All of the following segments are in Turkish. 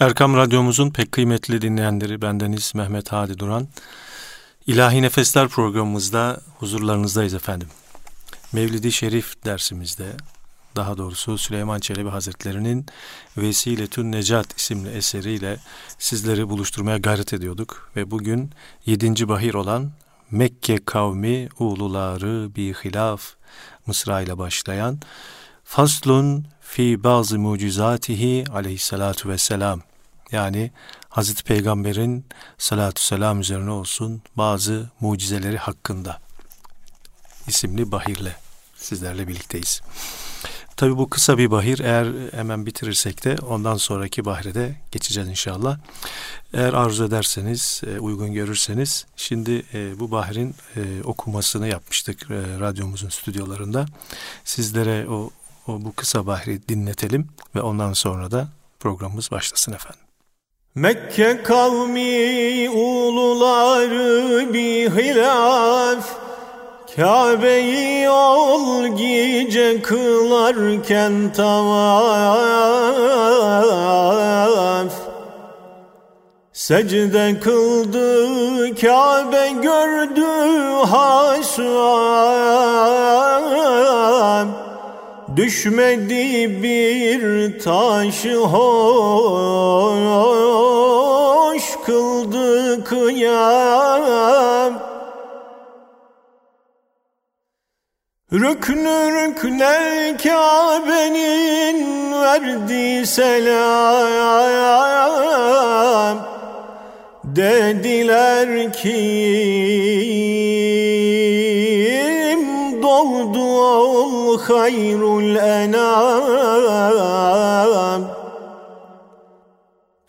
Erkam Radyomuzun pek kıymetli dinleyenleri bendeniz Mehmet Hadi Duran. İlahi Nefesler programımızda huzurlarınızdayız efendim. Mevlidi Şerif dersimizde daha doğrusu Süleyman Çelebi Hazretleri'nin Vesiletün Necat isimli eseriyle sizleri buluşturmaya gayret ediyorduk. Ve bugün yedinci bahir olan Mekke kavmi uluları bi hilaf Mısra ile başlayan Faslun fi bazı mucizatihi aleyhissalatu vesselam yani Hazreti Peygamber'in salatu selam üzerine olsun bazı mucizeleri hakkında isimli bahirle sizlerle birlikteyiz. Tabi bu kısa bir bahir eğer hemen bitirirsek de ondan sonraki bahre de geçeceğiz inşallah. Eğer arzu ederseniz, e, uygun görürseniz şimdi e, bu bahrin e, okumasını yapmıştık radyomuzun stüdyolarında. Sizlere o, o bu kısa bahri dinletelim ve ondan sonra da programımız başlasın efendim. Mekke kavmi uluları bir hilaf. Kabe'yi ol gece kılarken tavaf. Secde kıldı Kabe gördü hasam Düşmedi bir taşı hoş kıldı kıyam. Rüknü rüknel Kabe'nin verdiği selam. Dediler kim doğdu ol hayrul enam.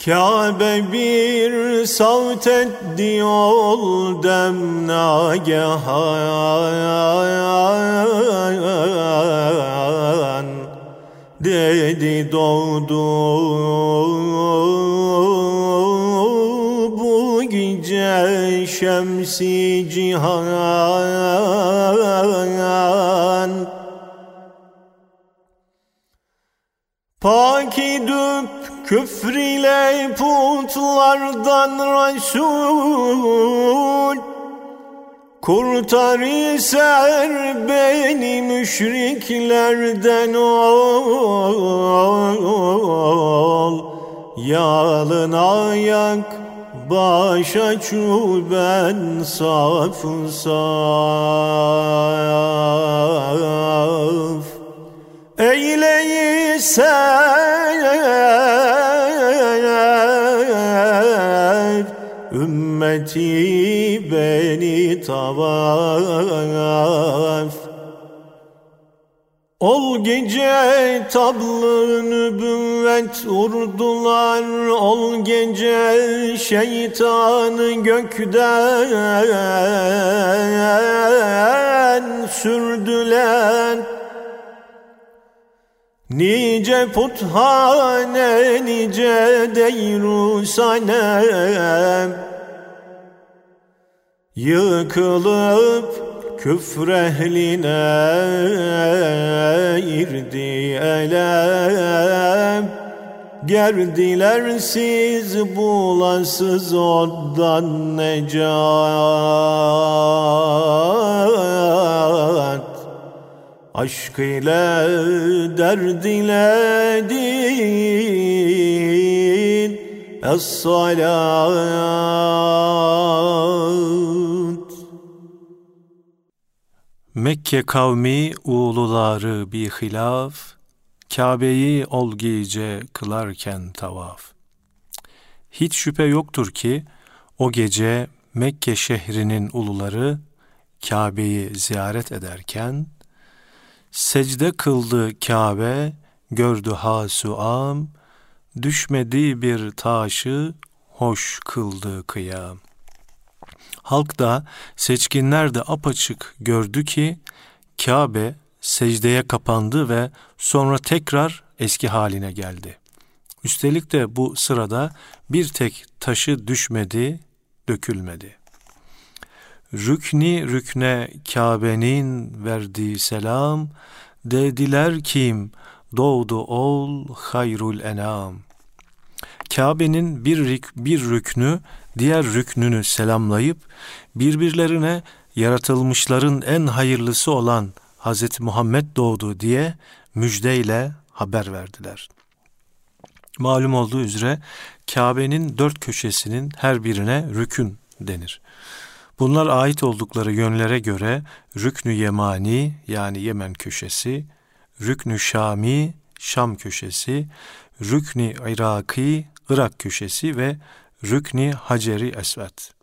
Kabe bir savt etti yol dem Dedi doğdu şemsi cihan. Paki düp Küfr ile putlardan Resul. Kurtar iser beni müşriklerden ol. Yalın ayak başa ben saf saf. Eyleyi ümmeti beni tavaf Ol gece tablı nübüvvet urdular Ol gece şeytanı gökten sürdüler. Nice puthane, nice deyru sanem Yıkılıp küfrehline irdi elem Gerdiler siz bulasız ondan necat. Aşk ile derd ile din. Es-salat Mekke kavmi uluları bir hilaf Kabe'yi olgice kılarken tavaf Hiç şüphe yoktur ki o gece Mekke şehrinin uluları Kabe'yi ziyaret ederken Secde kıldı Kabe, gördü hasuam, düşmedi bir taşı, hoş kıldı kıyam. Halk da, seçkinler de apaçık gördü ki, Kabe secdeye kapandı ve sonra tekrar eski haline geldi. Üstelik de bu sırada bir tek taşı düşmedi, dökülmedi. Rükni rükne Kabe'nin verdiği selam, dediler kim doğdu ol hayrul enam. Kabe'nin bir, bir rüknü diğer rüknünü selamlayıp birbirlerine yaratılmışların en hayırlısı olan Hz. Muhammed doğdu diye müjdeyle haber verdiler. Malum olduğu üzere Kabe'nin dört köşesinin her birine rükün denir. Bunlar ait oldukları yönlere göre Rüknü Yemani yani Yemen köşesi, Rüknü Şami Şam köşesi, Rükni Iraki Irak köşesi ve Rükni Haceri Esvet.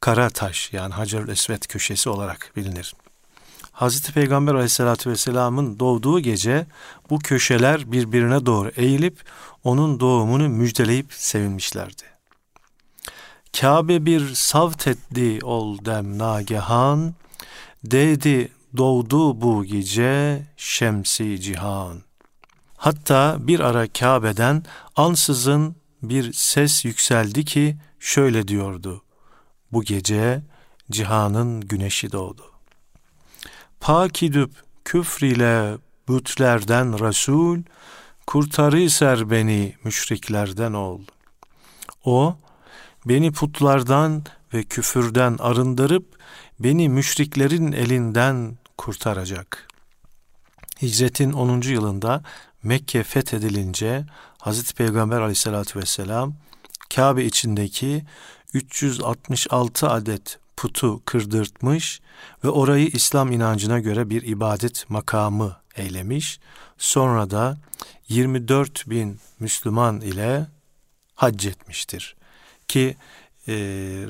Kara taş yani Hacer Esvet köşesi olarak bilinir. Hazreti Peygamber aleyhissalatü vesselamın doğduğu gece bu köşeler birbirine doğru eğilip onun doğumunu müjdeleyip sevinmişlerdi. Kabe bir savt etti ol dem nagehan, dedi doğdu bu gece şemsi cihan. Hatta bir ara Kabe'den ansızın bir ses yükseldi ki şöyle diyordu. Bu gece cihanın güneşi doğdu. Pak idüp küfr ile bütlerden Resul, kurtarı ser beni müşriklerden ol. O, beni putlardan ve küfürden arındırıp, beni müşriklerin elinden kurtaracak. Hicretin 10. yılında Mekke fethedilince Hazreti Peygamber aleyhissalatü vesselam Kabe içindeki 366 adet putu kırdırtmış ve orayı İslam inancına göre bir ibadet makamı eylemiş. Sonra da 24 bin Müslüman ile hac etmiştir. Ki e,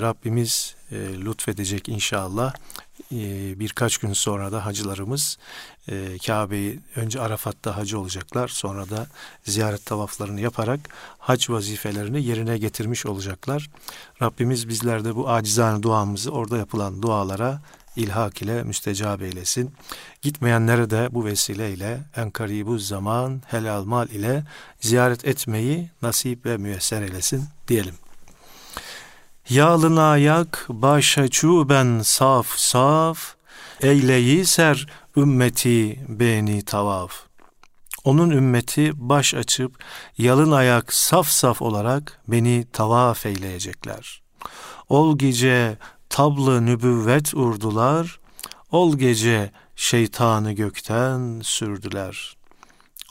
Rabbimiz e, lütfedecek inşallah e, birkaç gün sonra da hacılarımız e, Kabe'yi önce Arafat'ta hacı olacaklar sonra da ziyaret tavaflarını yaparak hac vazifelerini yerine getirmiş olacaklar. Rabbimiz bizlerde bu acizane duamızı orada yapılan dualara ilhak ile müstecab eylesin. Gitmeyenlere de bu vesileyle en karibu zaman helal mal ile ziyaret etmeyi nasip ve müyesser eylesin diyelim. Yalın ayak başa ben saf saf, eyleyi ser ümmeti beni tavaf. Onun ümmeti baş açıp yalın ayak saf saf olarak beni tavaf eyleyecekler. Ol gece tablı nübüvvet urdular, ol gece şeytanı gökten sürdüler.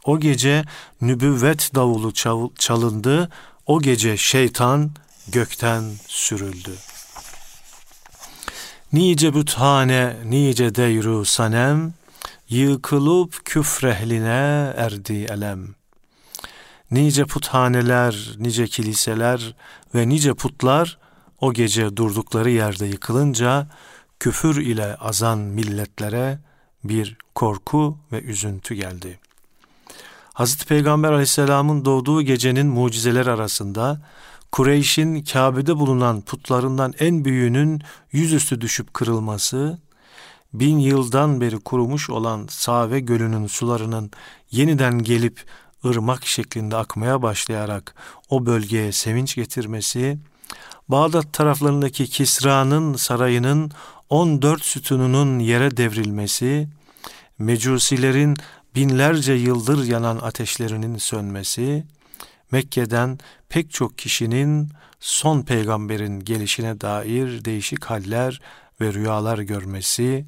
O gece nübüvvet davulu çalındı, o gece şeytan gökten sürüldü. Nice büthane, nice deyru sanem, yıkılıp küfrehline erdi elem. Nice puthaneler, nice kiliseler ve nice putlar o gece durdukları yerde yıkılınca küfür ile azan milletlere bir korku ve üzüntü geldi. Hazreti Peygamber aleyhisselamın doğduğu gecenin mucizeler arasında Kureyş'in Kabe'de bulunan putlarından en büyüğünün yüzüstü düşüp kırılması, bin yıldan beri kurumuş olan Save Gölü'nün sularının yeniden gelip ırmak şeklinde akmaya başlayarak o bölgeye sevinç getirmesi, Bağdat taraflarındaki Kisra'nın sarayının 14 sütununun yere devrilmesi, mecusilerin binlerce yıldır yanan ateşlerinin sönmesi, Mekke'den pek çok kişinin son peygamberin gelişine dair değişik haller ve rüyalar görmesi,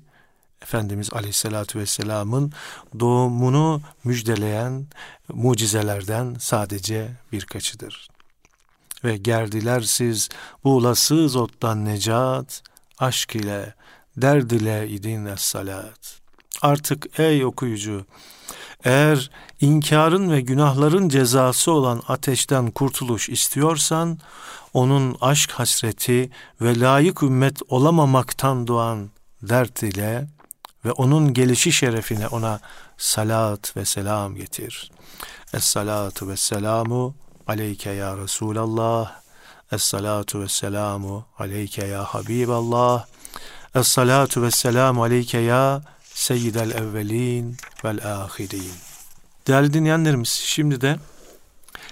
Efendimiz Aleyhisselatü Vesselam'ın doğumunu müjdeleyen mucizelerden sadece birkaçıdır. Ve gerdiler siz buğulasız ottan necat, aşk ile, derd ile idin es salat. Artık ey okuyucu, eğer inkarın ve günahların cezası olan ateşten kurtuluş istiyorsan, onun aşk hasreti ve layık ümmet olamamaktan doğan dert ile ve onun gelişi şerefine ona salat ve selam getir. Es-salatu ve selamu aleyke ya Resulallah. Es-salatu ve selamu aleyke ya Habiballah. Es-salatu ve selamu aleyke ya Seyyidel evvelin vel ahirin. Değerli dinleyenlerimiz şimdi de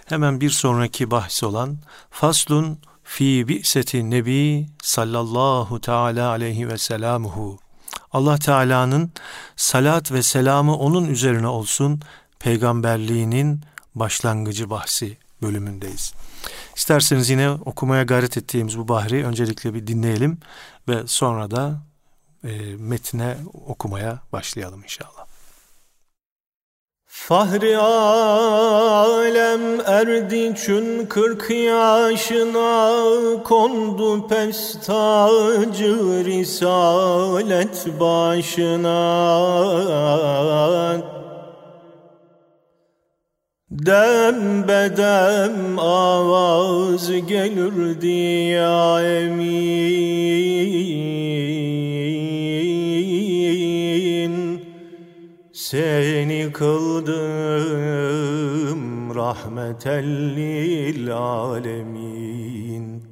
hemen bir sonraki bahis olan Faslun fi bi'seti nebi sallallahu teala aleyhi ve selamuhu. Allah Teala'nın salat ve selamı onun üzerine olsun peygamberliğinin başlangıcı bahsi bölümündeyiz. İsterseniz yine okumaya gayret ettiğimiz bu bahri öncelikle bir dinleyelim ve sonra da e, metne okumaya başlayalım inşallah. Fahri alem erdi çün kırk yaşına kondu pestacı risalet başına Dem bedem avaz gelir ya emin Seni kıldım rahmetellil alemin.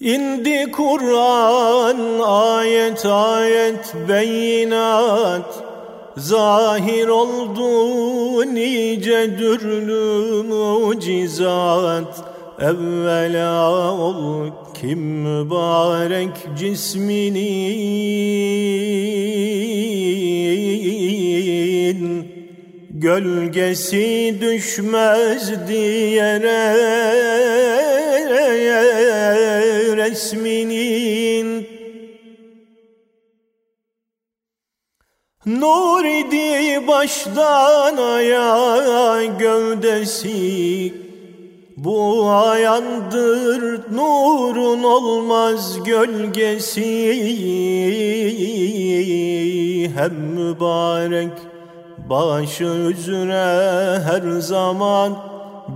İndi Kur'an ayet ayet beyinat. Zahir oldu nice dürlü mucizat Evvela ol kim mübarek cisminin Gölgesi düşmez diyere resminin. Nur idi baştan aya gövdesi Bu ayandır nurun olmaz gölgesi. Hem mübarek başı üzere her zaman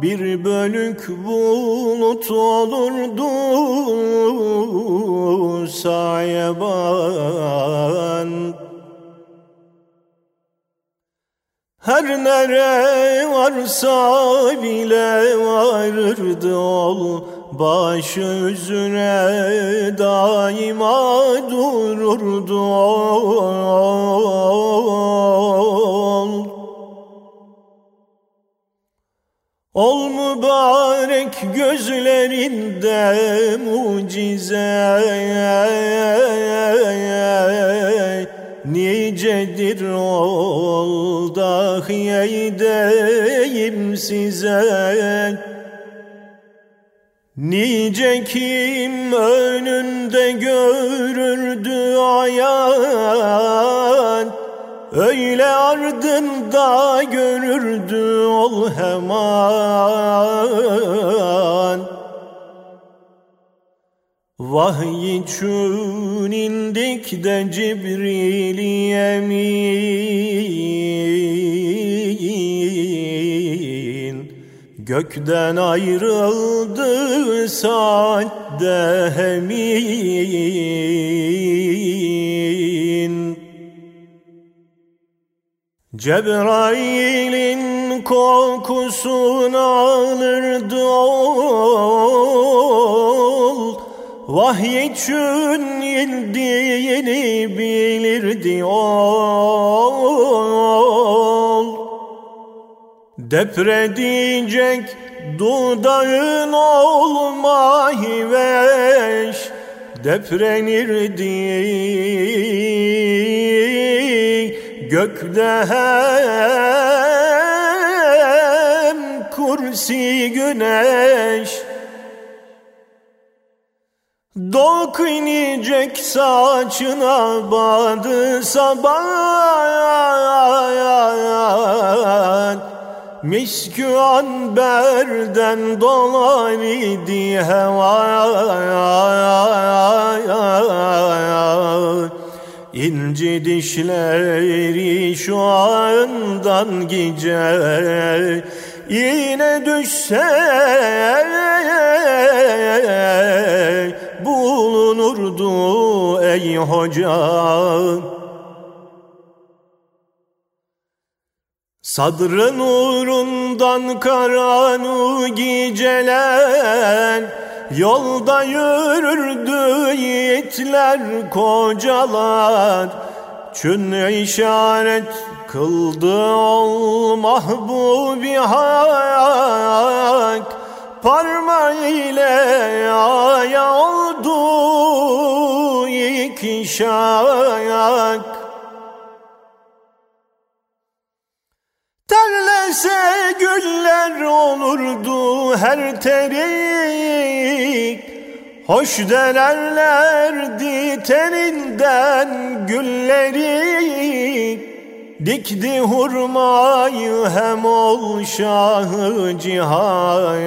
bir bölük bulut olurdu. Sayeban Her nere varsa bile varırdı ol. Başı üzüne daima dururdu ol. Ol mübarek gözlerinde mucize Nicedir ol dahi edeyim size. Nice kim önünde görürdü hayat Öyle ardında görürdü ol hemen Vahiy çün indik de Cibril yemin. Gökten ayrıldı saatte hemin. Cebrail'in kokusunu alırdı ol Vahiy için indiğini bilirdi ol Depredecek dudağın olmayı veş Deprenirdi. Gökte hem kursi güneş Dok inecek saçına badı sabah Miskü anberden dolar idi heva İnci dişleri şu andan gice Yine düşse bulunurdu ey hoca Sadrı nurundan karanu geceler Yolda yürürdü yiğitler kocalar. Çün işaret kıldı ol mahbubi hak Parmağı ile aya oldu iki şak Terle Dökülse güller olurdu her terik. Hoş derlerlerdi teninden gülleri Dikdi hurmayı hem ol şahı cihan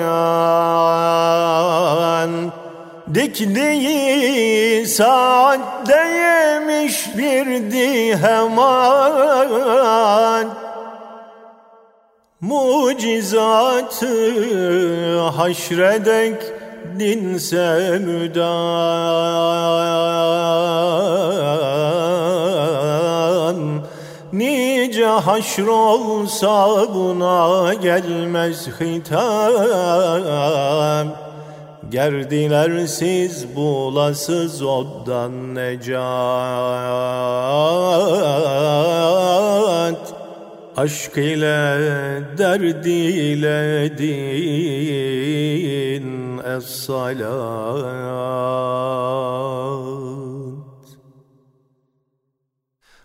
Dikdiği saatte yemiş birdi hemen Mucizatı haşredek dinse müdan Nice haşr olsa buna gelmez hitam Gerdilersiz bulasız oddan necat Aşk ile derd ile din es-salat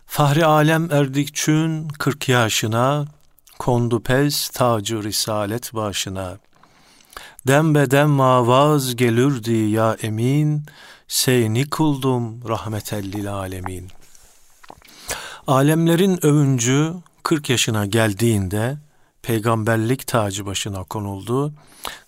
Fahri Alem Erdikçün 40 yaşına kondu pez tacı risalet başına. Dem bedem mavaz gelürdi ya emin, seyni kuldum rahmetellil alemin. Alemlerin övüncü 40 yaşına geldiğinde peygamberlik tacı başına konuldu.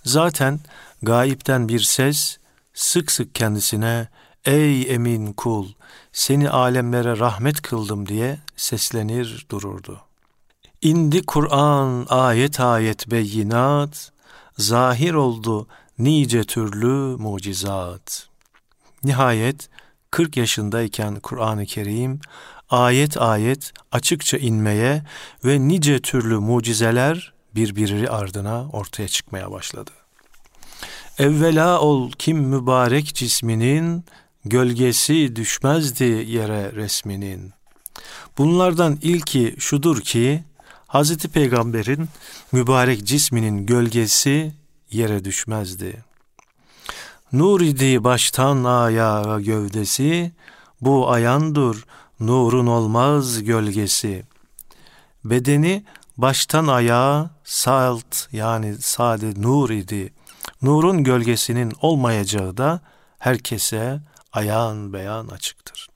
Zaten gayipten bir ses sık sık kendisine ey emin kul seni alemlere rahmet kıldım diye seslenir dururdu. İndi Kur'an ayet ayet beyinat, zahir oldu nice türlü mucizat. Nihayet 40 yaşındayken Kur'an-ı Kerim ayet ayet açıkça inmeye ve nice türlü mucizeler birbiri ardına ortaya çıkmaya başladı. Evvela ol kim mübarek cisminin gölgesi düşmezdi yere resminin. Bunlardan ilki şudur ki Hazreti Peygamber'in mübarek cisminin gölgesi yere düşmezdi. Nur idi baştan ayağa gövdesi, bu ayandur nurun olmaz gölgesi. Bedeni baştan ayağa salt yani sade nur idi. Nurun gölgesinin olmayacağı da herkese ayağın beyan açıktır.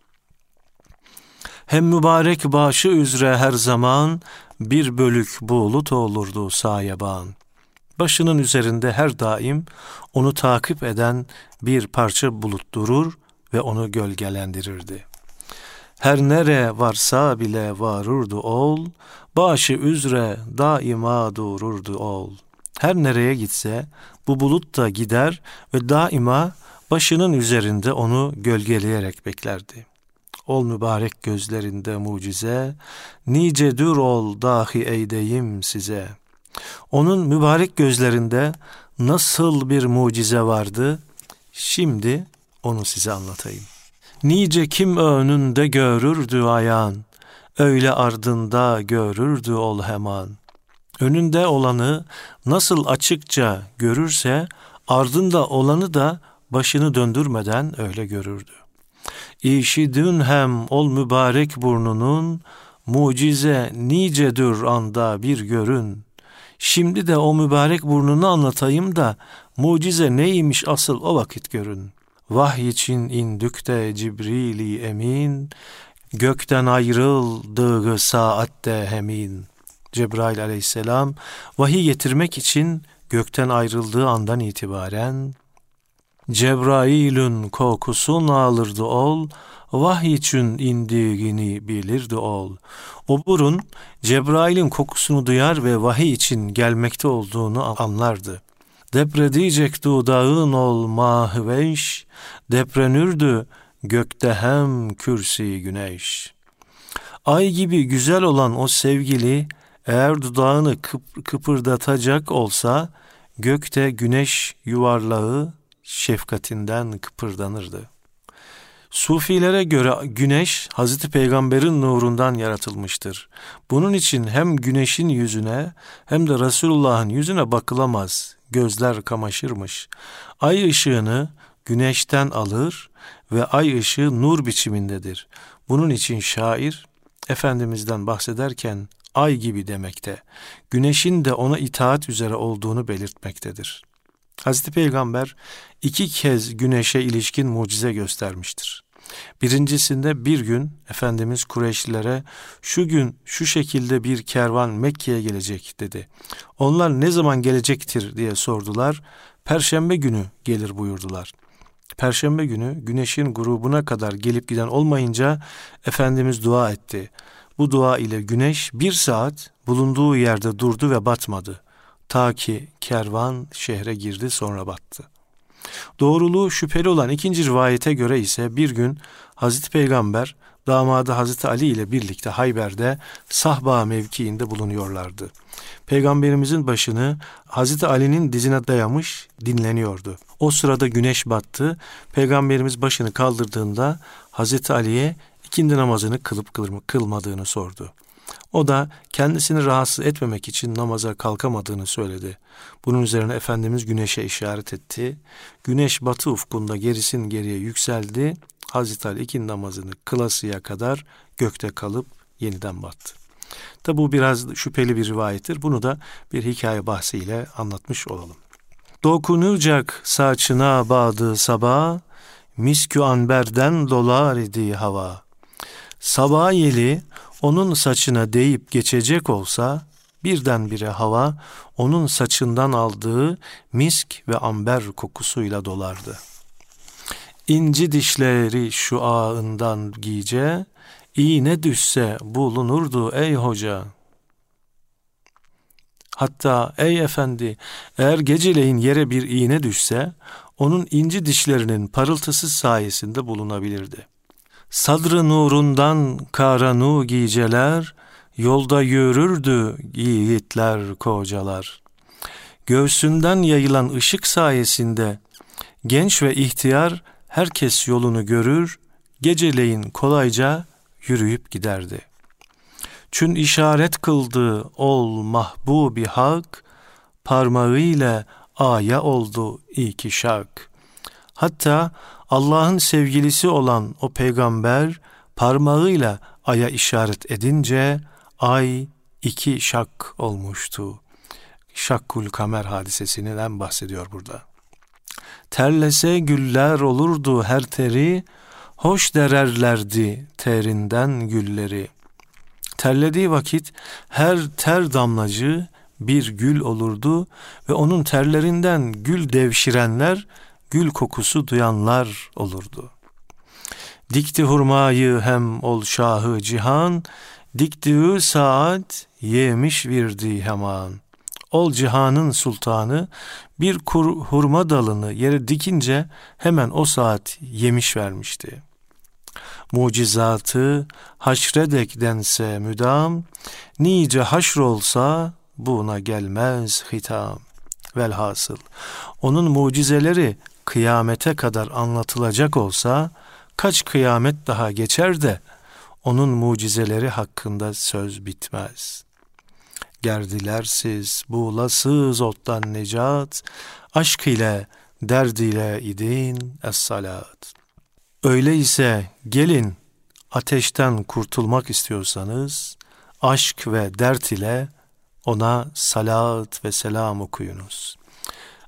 Hem mübarek başı üzere her zaman bir bölük bulut olurdu sayaban. Başının üzerinde her daim onu takip eden bir parça bulut durur ve onu gölgelendirirdi. Her nere varsa bile varurdu ol, başı üzre daima dururdu ol. Her nereye gitse bu bulut da gider ve daima başının üzerinde onu gölgeleyerek beklerdi. Ol mübarek gözlerinde mucize, nice dür ol dahi eydeyim size. Onun mübarek gözlerinde nasıl bir mucize vardı, şimdi onu size anlatayım. Nice kim önünde görürdü ayan, öyle ardında görürdü ol hemen. Önünde olanı nasıl açıkça görürse, ardında olanı da başını döndürmeden öyle görürdü. İşidün hem ol mübarek burnunun, mucize nicedir anda bir görün. Şimdi de o mübarek burnunu anlatayım da, mucize neymiş asıl o vakit görün. Vahy için indükte Cibrili emin, gökten ayrıldığı saatte hemin. Cebrail aleyhisselam vahiy getirmek için gökten ayrıldığı andan itibaren Cebrail'ün kokusunu alırdı ol, vahiy için indiğini bilirdi ol. O burun Cebrail'in kokusunu duyar ve vahiy için gelmekte olduğunu anlardı. Depredecek dudağın ol mahveş, deprenürdü gökte hem kürsi güneş. Ay gibi güzel olan o sevgili eğer dudağını kıp kıpırdatacak olsa gökte güneş yuvarlağı şefkatinden kıpırdanırdı. Sufilere göre güneş Hazreti Peygamber'in nurundan yaratılmıştır. Bunun için hem güneşin yüzüne hem de Resulullah'ın yüzüne bakılamaz. Gözler kamaşırmış. Ay ışığını güneşten alır ve ay ışığı nur biçimindedir. Bunun için şair Efendimiz'den bahsederken ay gibi demekte. Güneşin de ona itaat üzere olduğunu belirtmektedir. Hazreti Peygamber iki kez güneşe ilişkin mucize göstermiştir. Birincisinde bir gün Efendimiz Kureyşlilere şu gün şu şekilde bir kervan Mekke'ye gelecek dedi. Onlar ne zaman gelecektir diye sordular. Perşembe günü gelir buyurdular. Perşembe günü güneşin grubuna kadar gelip giden olmayınca Efendimiz dua etti. Bu dua ile güneş bir saat bulunduğu yerde durdu ve batmadı. Ta ki kervan şehre girdi sonra battı. Doğruluğu şüpheli olan ikinci rivayete göre ise bir gün Hazreti Peygamber damadı Hazreti Ali ile birlikte Hayber'de Sahba mevkiinde bulunuyorlardı. Peygamberimizin başını Hazreti Ali'nin dizine dayamış dinleniyordu. O sırada güneş battı. Peygamberimiz başını kaldırdığında Hazreti Ali'ye ikindi namazını kılıp kılmadığını sordu. O da kendisini rahatsız etmemek için namaza kalkamadığını söyledi. Bunun üzerine Efendimiz güneşe işaret etti. Güneş batı ufkunda gerisin geriye yükseldi. Hazreti Ali ikindi namazını kılasıya kadar gökte kalıp yeniden battı. Tabi bu biraz şüpheli bir rivayettir. Bunu da bir hikaye bahsiyle anlatmış olalım. Dokunacak saçına bağdı sabah, miskü anberden dolar idi hava. Sabah yeli onun saçına değip geçecek olsa birdenbire hava onun saçından aldığı misk ve amber kokusuyla dolardı. İnci dişleri şu ağından giyice, iğne düşse bulunurdu ey hoca. Hatta ey efendi eğer geceleyin yere bir iğne düşse onun inci dişlerinin parıltısı sayesinde bulunabilirdi. Sadrı nurundan karanu giyceler, yolda yürürdü yiğitler kocalar. Göğsünden yayılan ışık sayesinde genç ve ihtiyar herkes yolunu görür, geceleyin kolayca yürüyüp giderdi. Çün işaret kıldı ol mahbubi hak, parmağıyla aya oldu iki şak. Hatta Allah'ın sevgilisi olan o peygamber parmağıyla aya işaret edince ay iki şak olmuştu. Şakkul kamer hadisesinden bahsediyor burada. Terlese güller olurdu her teri, hoş dererlerdi terinden gülleri. Terlediği vakit her ter damlacı bir gül olurdu ve onun terlerinden gül devşirenler gül kokusu duyanlar olurdu. Dikti hurmayı hem ol şahı cihan, diktiği saat yemiş virdi hemen. Ol cihanın sultanı bir kur, hurma dalını yere dikince hemen o saat yemiş vermişti. Mucizatı haşredek dense müdam, nice haşr olsa buna gelmez hitam. Velhasıl onun mucizeleri kıyamete kadar anlatılacak olsa kaç kıyamet daha geçer de onun mucizeleri hakkında söz bitmez. Gerdilersiz, buğulasız ottan necat, aşk ile, derd ile idin es-salat. Öyleyse gelin ateşten kurtulmak istiyorsanız, aşk ve dert ile ona salat ve selam okuyunuz.''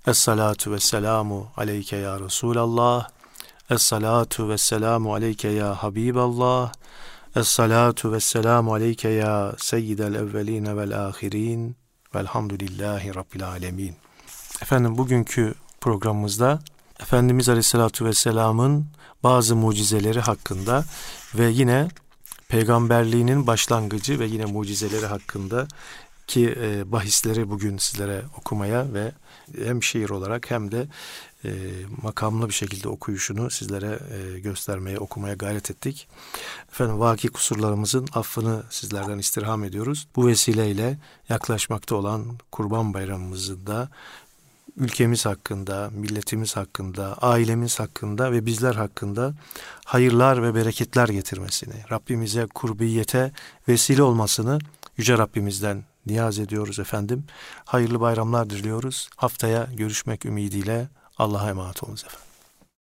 Es-salatu ve selamu aleyke ya Resulallah. Es-salatu ve selamu aleyke ya Habiballah. Es-salatu ve selamu aleyke ya Seyyidel evveline vel ahirin. Velhamdülillahi Rabbil alemin. Efendim bugünkü programımızda Efendimiz Aleyhisselatü Vesselam'ın bazı mucizeleri hakkında ve yine peygamberliğinin başlangıcı ve yine mucizeleri hakkında ki e, bahisleri bugün sizlere okumaya ve hem şiir olarak hem de e, makamlı bir şekilde okuyuşunu sizlere e, göstermeye, okumaya gayret ettik. Efendim vaki kusurlarımızın affını sizlerden istirham ediyoruz. Bu vesileyle yaklaşmakta olan Kurban Bayramımızı da ülkemiz hakkında, milletimiz hakkında, ailemiz hakkında ve bizler hakkında hayırlar ve bereketler getirmesini, Rabbimize kurbiyete vesile olmasını Yüce Rabbimizden niyaz ediyoruz efendim. Hayırlı bayramlar diliyoruz. Haftaya görüşmek ümidiyle Allah'a emanet olunuz efendim.